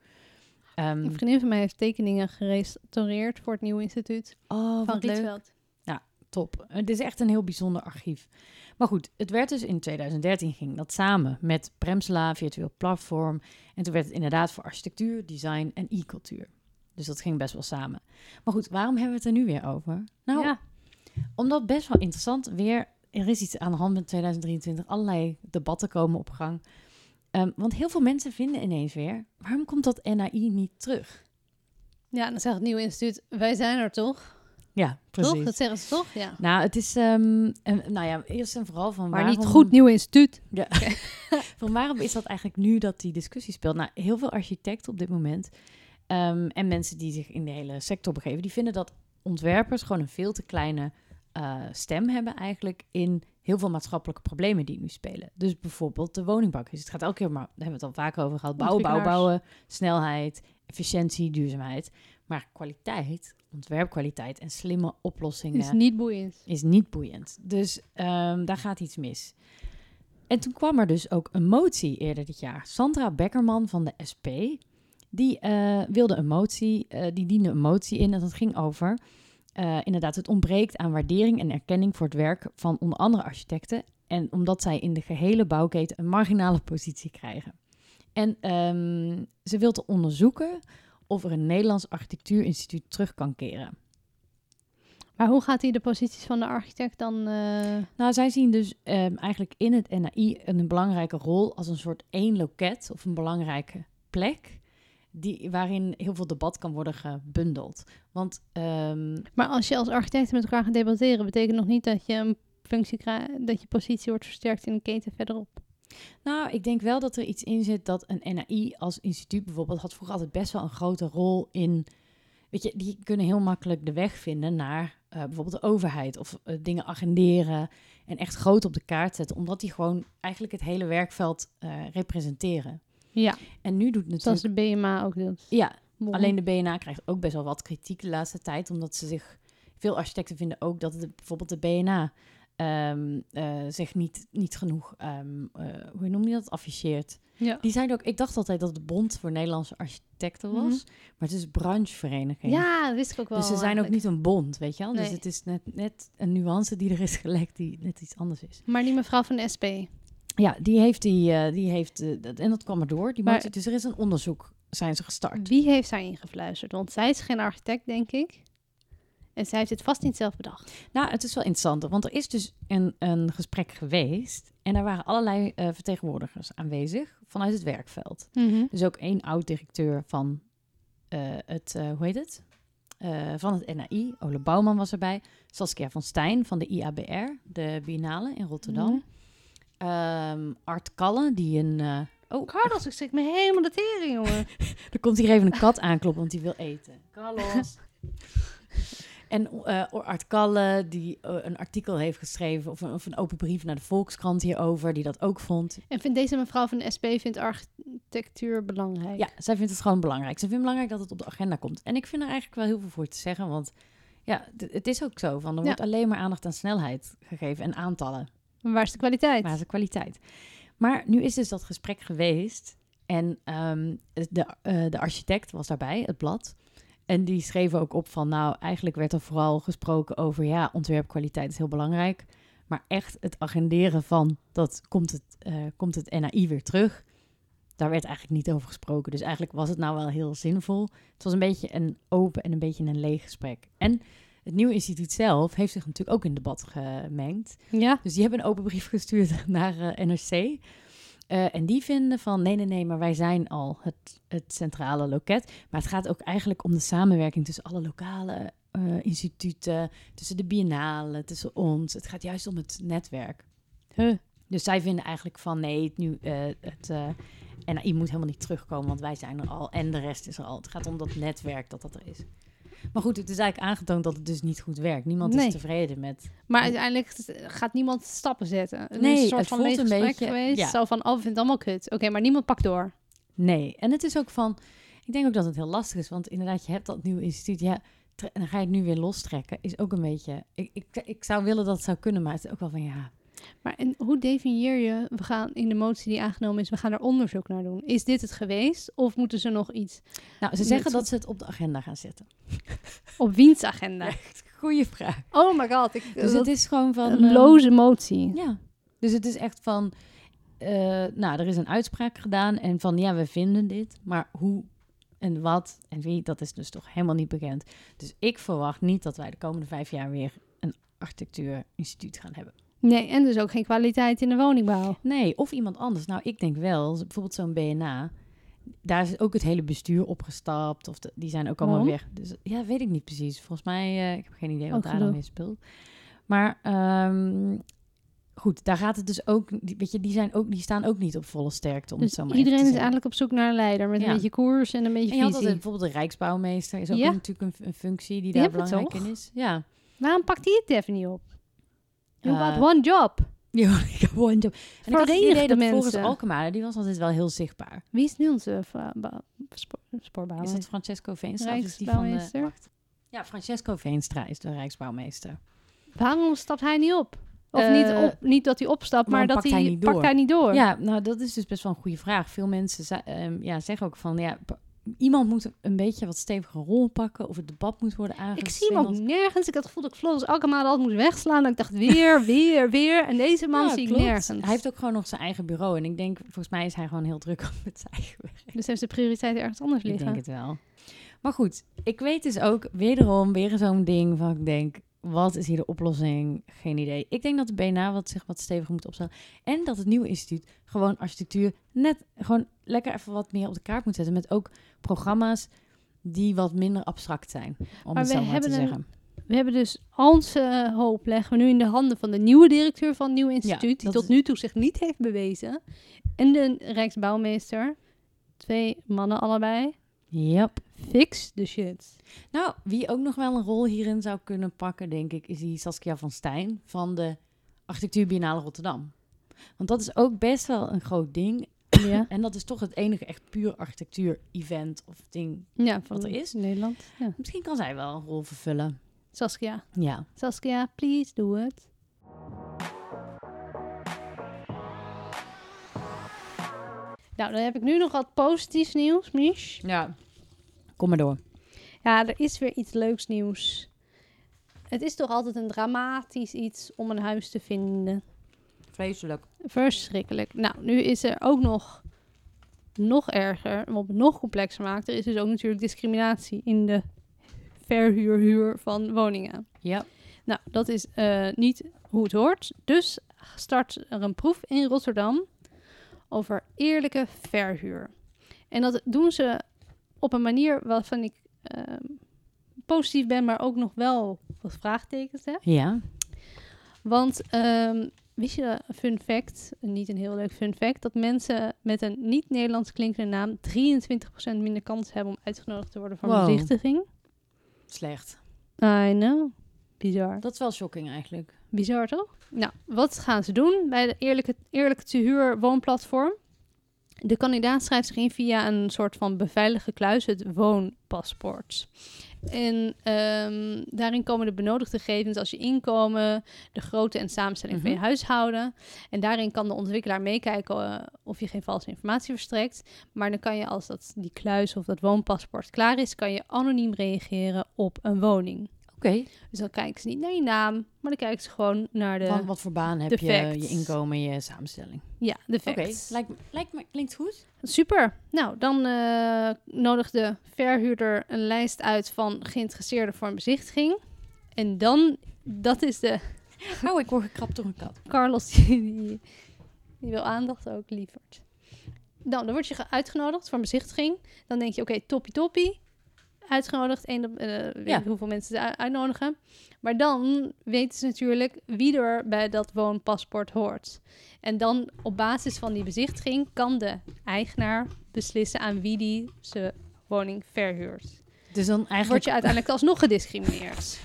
Ehm, Een vriendin van mij heeft tekeningen gerestaureerd voor het nieuwe instituut oh, van. Rietveld. Top. Het is echt een heel bijzonder archief. Maar goed, het werd dus in 2013 ging dat samen met Premsla, virtueel platform. En toen werd het inderdaad voor architectuur, design en e-cultuur. Dus dat ging best wel samen. Maar goed, waarom hebben we het er nu weer over? Nou, ja. omdat best wel interessant weer, er is iets aan de hand met 2023, allerlei debatten komen op gang. Ehm, want heel veel mensen vinden ineens weer, waarom komt dat NAI niet terug? ja, dan zegt het nieuwe instituut, wij zijn er toch? Ja, precies. Toch? Dat zeggen ze toch? Ja. Nou, het is, ehm, en, nou ja, eerst en vooral van Maar waarom... niet goed nieuw instituut. Ja. van waarom is dat eigenlijk nu dat die discussie speelt? Nou, heel veel architecten op dit moment ehm, en mensen die zich in de hele sector begeven, die vinden dat ontwerpers gewoon een veel te kleine eh, stem hebben eigenlijk in heel veel maatschappelijke problemen die nu spelen. Dus bijvoorbeeld de woningbouwcrisis. Het gaat elke keer, maar daar hebben we het al vaker over gehad, bouwen, bouwen, bouwen, snelheid, efficiëntie, duurzaamheid. Maar kwaliteit, ontwerpkwaliteit en slimme oplossingen Is niet boeiend. is niet boeiend. Dus ehm, daar gaat iets mis. En toen kwam er dus ook een motie eerder dit jaar. Sandra Beckerman van de SP, die eh, wilde een motie, eh, die diende een motie in en dat ging over eh, inderdaad het ontbreekt aan waardering en erkenning voor het werk van onder andere architecten en omdat zij in de gehele bouwketen een marginale positie krijgen. En ehm, ze wil te onderzoeken of er een Nederlands architectuurinstituut terug kan keren. Maar hoe gaat hij de posities van de architect dan... eh, Nou, zij zien dus ehm, eigenlijk in het NAI een belangrijke rol als een soort één loket of een belangrijke plek. Die, waarin heel veel debat kan worden gebundeld. Want ehm, Maar als je als architect met elkaar gaat debatteren, betekent nog niet dat je een functie krijgt, dat je positie wordt versterkt in een keten verderop. nou, ik denk wel dat er iets in zit dat een NAI als instituut bijvoorbeeld had vroeger altijd best wel een grote rol in. Weet je, die kunnen heel makkelijk de weg vinden naar eh, bijvoorbeeld de overheid of eh, dingen agenderen en echt groot op de kaart zetten, omdat die gewoon eigenlijk het hele werkveld eh, representeren. Ja, En nu doet natuurlijk zoals de BMA ook doet. Ja, alleen de BNA krijgt ook best wel wat kritiek de laatste tijd. Omdat ze zich. Veel architecten vinden ook dat het, bijvoorbeeld de BNA ehm, eh, zich niet, niet genoeg. ehm, eh, hoe noem je dat? Afficheert. Ja. Die zeiden ook. Ik dacht altijd dat het de Bond voor Nederlandse Architecten was. Mhm. Maar het is branchevereniging. ja, dat wist ik ook wel. dus ze zijn ook niet een bond, weet je wel? Dus het is net, net een nuance die er is gelekt die net iets anders is. Maar die mevrouw van de SP. Ja, die heeft die, eh, die heeft, eh, dat, en dat kwam erdoor. Die Maar- motie, dus er is een onderzoek, zijn ze gestart. Wie heeft haar ingefluisterd? Want zij is geen architect, denk ik. En zij heeft het vast niet zelf bedacht. Nou, het is wel interessant, want er is dus een, een gesprek geweest en daar waren allerlei eh, vertegenwoordigers aanwezig vanuit het werkveld. Dus ook één oud-directeur van het, hoe heet het? Van het NAI, Ole Bouwman was erbij. Saskia van Stijn van de IABR, de Biennale in Rotterdam. Mhm. Ehm, Art Kalle, die een... eh, oh, Carlos, ik schrik me helemaal de tering, jongen. er komt hier even een kat aankloppen, want die wil eten. Carlos. En eh, Art Kalle, die eh, een artikel heeft geschreven, of een, of een open brief naar de Volkskrant hierover, die dat ook vond. En vindt deze mevrouw van de SP vindt architectuur belangrijk? Ja, zij vindt het gewoon belangrijk. Ze vindt het belangrijk dat het op de agenda komt. En ik vind er eigenlijk wel heel veel voor te zeggen, want ja, het is ook zo. Van, er Ja. wordt alleen maar aandacht aan snelheid gegeven en aantallen. Maar waar is de kwaliteit? Maar de kwaliteit. Maar nu is dus dat gesprek geweest. En ehm, de, eh, de architect was daarbij, het blad. En die schreef ook op van, nou, eigenlijk werd er vooral gesproken over, ja, ontwerpkwaliteit is heel belangrijk. Maar echt het agenderen van, dat komt het, eh, komt het NAI weer terug. Daar werd eigenlijk niet over gesproken. Dus eigenlijk was het nou wel heel zinvol. Het was een beetje een open en een beetje een leeg gesprek. En het nieuwe instituut zelf heeft zich natuurlijk ook in debat gemengd. Ja. Dus die hebben een open brief gestuurd naar eh, NRC. Eh, en die vinden van nee, nee, nee, maar wij zijn al het, het centrale loket. Maar het gaat ook eigenlijk om de samenwerking tussen alle lokale eh, instituten, tussen de biennale, tussen ons. Het gaat juist om het netwerk. Huh. Dus zij vinden eigenlijk van nee, het nu, het eh, NAI moet helemaal niet terugkomen, want wij zijn er al en de rest is er al. Het gaat om dat netwerk dat dat er is. Maar goed, het is eigenlijk aangetoond dat het dus niet goed werkt. Niemand Nee. is tevreden met Maar uiteindelijk gaat niemand stappen zetten. Nee, is een soort het van voelt een beetje- geweest. ja. Zo van, oh, we vinden allemaal kut. Oké, maar niemand pakt door. Nee, en het is ook van... Ik denk ook dat het heel lastig is, want inderdaad, je hebt dat nieuwe instituut. Ja, en dan ga je het nu weer lostrekken. Is ook een beetje... Ik, ik, ik zou willen dat het zou kunnen, maar het is ook wel van ja... Maar en hoe definieer je, we gaan in de motie die aangenomen is, we gaan er onderzoek naar doen. Is dit het geweest? Of moeten ze nog iets Nou, ze zeggen dat ze het op de agenda gaan zetten. op wiens agenda? Goeie vraag. Oh my god, ik, Dus het is gewoon van... een ehm, loze motie. Ja, dus het is echt van... eh, nou, er is een uitspraak gedaan en van ja, we vinden dit. Maar hoe en wat en wie, dat is dus toch helemaal niet bekend. Dus ik verwacht niet dat wij de komende vijf jaar weer een architectuurinstituut gaan hebben. Nee, en dus ook geen kwaliteit in de woningbouw. Nee, of iemand anders. Nou, ik denk wel, bijvoorbeeld zo'n BNA, daar is ook het hele bestuur opgestapt. Of de- die zijn ook allemaal Waarom? weg. Dus ja, weet ik niet precies. Volgens mij, eh, ik heb geen idee wat daar dan mee speelt. Maar ehm, goed, daar gaat het dus ook. die- Weet je, die, zijn ook, die staan ook niet op volle sterkte. Om Dus het zo maar even iedereen is eigenlijk op zoek naar een leider met Ja. een beetje koers en een beetje En je had visie. altijd bijvoorbeeld de Rijksbouwmeester. Is ook Ja. natuurlijk een, een functie die, Die daar belangrijk in is. Ja. Waarom pakt hij het even niet op? You Eh, got one job. Ja, ik heb one job. En ik had het idee de dat volgens. Alkmaar, die was altijd wel heel zichtbaar. Wie is nu onze spoorbouwer? Is dat Francesco Veenstra? is die van de... Ja, Francesco Veenstra is de Rijksbouwmeester. Waarom stapt hij niet op? Of Eh, niet, op, niet dat hij opstapt, maar dat pakt hij, hij niet pakt hij niet door. Ja, nou dat is dus best wel een goede vraag. Veel mensen ehm, ja, zeggen ook van, ja, iemand moet een beetje wat stevige rol pakken of het debat moet worden Ik aangeswingeld. zie hem ook nergens. Ik had het gevoel dat ik Floris Alkemaar altijd moest wegslaan. Dat ik dacht, weer, weer, weer. En deze man Ja, zie ik nergens. Hij heeft ook gewoon nog zijn eigen bureau. En ik denk, volgens mij is hij gewoon heel druk met zijn eigen werk. Dus heeft de prioriteit ergens anders Ik liggen. denk het wel. Maar goed, ik weet dus ook wederom weer zo'n ding van ik denk, wat is hier de oplossing? Geen idee. Ik denk dat de BNA wat zich wat steviger moet opstellen. En dat het nieuwe instituut gewoon architectuur net gewoon lekker even wat meer op de kaart moet zetten. Met ook programma's die wat minder abstract zijn. Om Maar het zo maar te een- zeggen. We hebben dus onze eh, hoop leggen we nu in de handen van de nieuwe directeur van het nieuwe instituut. die tot is- nu toe zich niet heeft bewezen. En de Rijksbouwmeester. Twee mannen allebei. Yep. Fix de shit. Nou, wie ook nog wel een rol hierin zou kunnen pakken, denk ik, is die Saskia van Stijn van de Architectuur Biennale Rotterdam. Want dat is ook best wel een groot ding. Ja, En dat is toch het enige echt puur architectuur-event of ding. ja van Wat er is. Nederland. Ja. Misschien kan zij wel een rol vervullen. Saskia. Ja. Saskia, please do it. Nou, dan heb ik nu nog wat positiefs nieuws, Mish. Ja. Kom maar door. Ja, er is weer iets leuks nieuws. Het is toch altijd een dramatisch iets om een huis te vinden. Vreselijk. Verschrikkelijk. Nou, nu is er ook nog, nog erger, om het nog complexer maakt. Er is dus ook natuurlijk discriminatie in de verhuur, huur van woningen. Ja. Nou, dat is eh, niet hoe het hoort. Dus start er een proef in Rotterdam over eerlijke verhuur. En dat doen ze op een manier waarvan ik ehm, positief ben, maar ook nog wel wat vraagtekens heb. Ja. Want ehm, wist je, een fun fact, niet een heel leuk fun fact, dat mensen met een niet-Nederlands klinkende naam 23% minder kans hebben om uitgenodigd te worden voor een Wow. bezichtiging? Slecht. I know. Bizar. Dat is wel shocking eigenlijk. Bizar toch? Nou, wat gaan ze doen bij de eerlijke, eerlijke te huur woonplatform? De kandidaat schrijft zich in via een soort van beveiligde kluis, het woonpaspoort. En ehm, daarin komen de benodigde gegevens als je inkomen, de grootte en samenstelling van je Mhm. huishouden. En daarin kan de ontwikkelaar meekijken eh, of je geen valse informatie verstrekt. Maar dan kan je, als dat, die kluis of dat woonpaspoort klaar is, kan je anoniem reageren op een woning. Oké. Dus dan kijken ze niet naar je naam, maar dan kijken ze gewoon naar de, Van wat voor baan heb je, facts. je inkomen, je samenstelling. ja, de Oké. facts. Lijkt, me- lijkt me, klinkt goed. Super. Nou, dan eh nodigt de verhuurder een lijst uit van geïnteresseerden voor een bezichtiging. En dan, dat is de Oh, ik word gekrapt door een kat. Carlos, die, die, die wil aandacht ook, lieverd. Dan, dan word je ge- uitgenodigd voor een bezichtiging. Dan denk je, oké, toppie toppie. Uitgenodigd, op, eh, weet Ja. hoeveel mensen ze uitnodigen. Maar dan weten ze natuurlijk wie er bij dat woonpaspoort hoort. En dan op basis van die bezichtiging kan de eigenaar beslissen aan wie die zijn woning verhuurt. Dus dan Word eigenlijk... je uiteindelijk alsnog gediscrimineerd.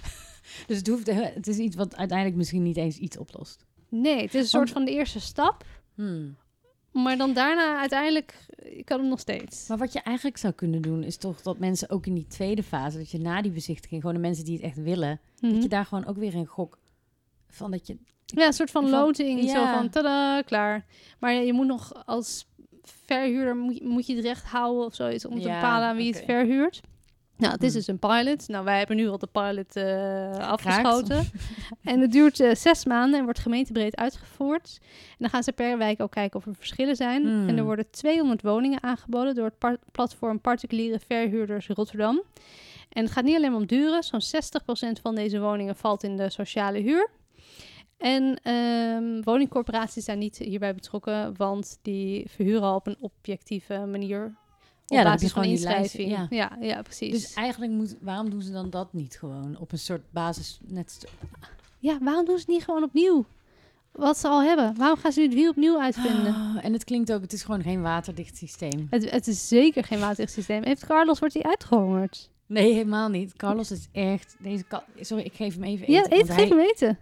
Dus het, hoeft, het is iets wat uiteindelijk misschien niet eens iets oplost. Nee, het is een soort van de eerste stap. Hmm. Maar dan daarna uiteindelijk ik kan hem nog steeds. Maar wat je eigenlijk zou kunnen doen, is toch dat mensen ook in die tweede fase, dat je na die bezichtiging, gewoon de mensen die het echt willen, Mhm. dat je daar gewoon ook weer een gok van dat je. Ja, een soort van Van- loting. Zo van, tada, klaar. Maar je moet nog als verhuurder, moet je, moet je het recht houden of zoiets om te Ja, bepalen aan wie het verhuurt. Nou, het is Hmm. dus een pilot. Nou, wij hebben nu al de pilot eh, afgeschoten. en het duurt eh, zes maanden en wordt gemeentebreed uitgevoerd. En dan gaan ze per wijk ook kijken of er verschillen zijn. Hmm. En er worden 200 woningen aangeboden door het par- platform Particuliere Verhuurders Rotterdam. En het gaat niet alleen om duren. Zo'n 60% van deze woningen valt in de sociale huur. En ehm, woningcorporaties zijn niet hierbij betrokken, want die verhuren al op een objectieve manier Heb basis je van gewoon die lijst. Ja. ja, precies. Dus eigenlijk moet, waarom doen ze dan dat niet gewoon op een soort basis net ja, waarom doen ze het niet gewoon opnieuw? Wat ze al hebben. Waarom gaan ze nu het wiel opnieuw uitvinden? Ah, en het klinkt ook, het is gewoon geen waterdicht systeem. Het, het is zeker geen watersysteem. Heeft Carlos, wordt hij uitgehongerd? Nee, helemaal niet. Carlos is echt deze kat. Sorry, ik geef hem even Ja, eten. eet, want geef hij- hem eten.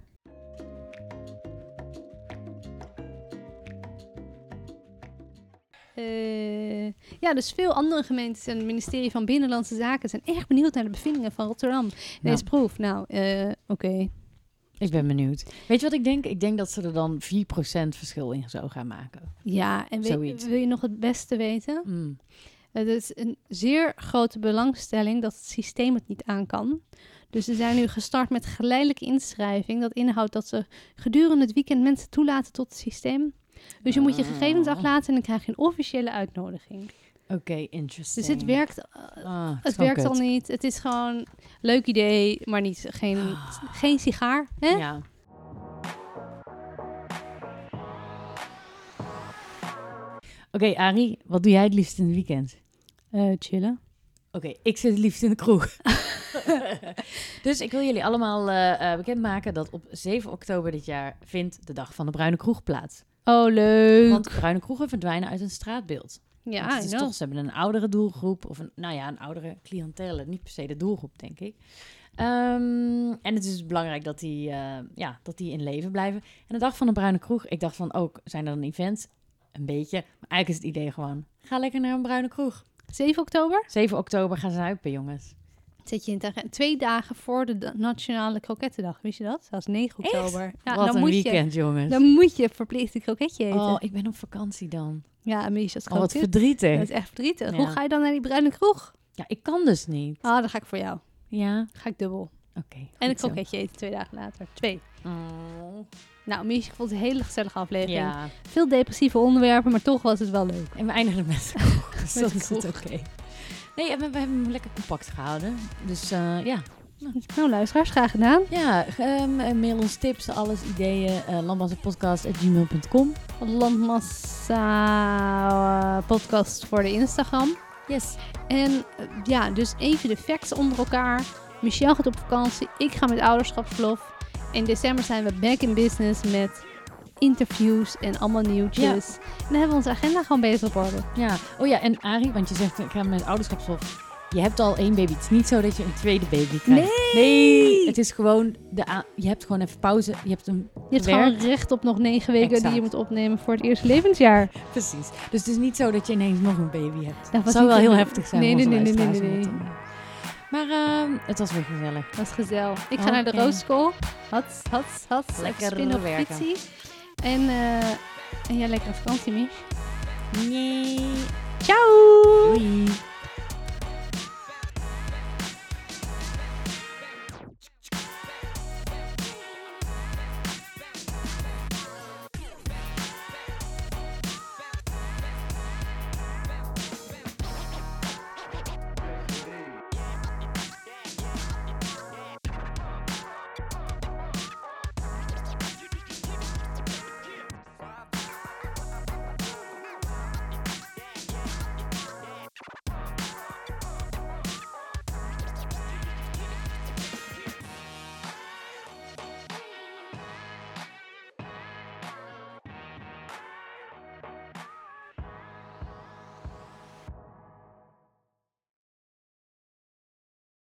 Eh, ja, dus veel andere gemeentes en het ministerie van Binnenlandse Zaken zijn erg benieuwd naar de bevindingen van Rotterdam. Nou. Deze proef. Nou, eh, oké. Ik ben benieuwd. Weet je wat ik denk? Ik denk dat ze er dan 4% verschil in zo gaan maken. Ja, en weet- wil je nog het beste weten? Mm. Het is een zeer grote belangstelling dat het systeem het niet aan kan. Dus ze zijn nu gestart met geleidelijke inschrijving. Dat inhoudt dat ze gedurende het weekend mensen toelaten tot het systeem. Dus je moet je gegevens Ah. achterlaten en dan krijg je een officiële uitnodiging. Oké, interesting. Dus het werkt, eh, Ah, het werkt al niet. Het is gewoon leuk idee, maar niet, geen, geen sigaar. Hè? Ah. Ja. Oké, Arie, wat doe jij het liefst in het weekend? Eh, chillen. Oké, ik zit het liefst in de kroeg. dus ik wil jullie allemaal eh, eh, bekendmaken dat op 7 oktober dit jaar vindt de Dag van de Bruine Kroeg plaats. Oh, leuk. Want bruine kroegen verdwijnen uit een straatbeeld. ja, het is toch, ze hebben een oudere doelgroep, of een, nou ja, een oudere cliëntele, niet per se de doelgroep, denk ik. Ehm, en het is belangrijk dat die, eh, ja, dat die in leven blijven. En de dag van de bruine kroeg, ik dacht van ook, zijn er dan events? Een beetje. Maar eigenlijk is het idee gewoon, ga lekker naar een bruine kroeg. 7 oktober 7 oktober gaan ze zuipen, jongens. Zet je in het. Twee dagen voor de Nationale Krokettendag. Wist je dat? Dat is 9 Echt? oktober. Ja, Wat dan een moet weekend, Je, jongens. dan moet je verplicht een kroketje eten. oh, ik ben op vakantie dan. Ja, Mies, dat is Oh, wat verdrietig. Dat is echt verdrietig. Ja. Hoe ga je dan naar die bruine kroeg? Ja, ik kan dus niet. Ah, dan ga ik voor jou. Ja, Ga ik dubbel. oké. En een zo. kroketje eten twee dagen later. Twee. Oh, Nou, Mies, ik vond het een hele gezellige aflevering. ja, Veel depressieve onderwerpen, maar toch was het wel leuk. en we eindigen met. Dus Met dat is het kroeg. Nee, we, we hebben hem lekker compact gehouden. Dus eh, ja. Nou, luisteraars, graag gedaan. Ja, ehm, eh, mail ons tips, alles, ideeën. Uh, landbouwpodcast.gmail.com Landmassa eh, podcast voor de Instagram. Yes. En eh, ja, dus even de facts onder elkaar. Michel gaat op vakantie. Ik ga met ouderschapsverlof. In december zijn we back in business met interviews en allemaal nieuwtjes. En dan hebben we onze agenda gewoon bezig op orde. Ja. Oh ja, en Arie, want je zegt ik ga met ouderschapsverlof. Je hebt al één baby. Het is niet zo dat je een tweede baby krijgt. Nee! Het is gewoon, de je hebt gewoon even pauze. Je hebt een Je hebt Werk. gewoon recht op nog negen weken die je moet opnemen voor het eerste levensjaar. Precies. Dus het is niet zo dat je ineens nog een baby hebt. Dat Dat was zou wel heel heftig zijn. Nee, nee, nee, nee, nee, nee. Maar ehm, het was weer gezellig. Dat is gezellig. Ik ga naar de Oké. roodschool. Hats, hats, hats. Lekker spinnen op fietsie. En, eh en jij lekker vakantie, Mich. Nee. Ciao! Doei.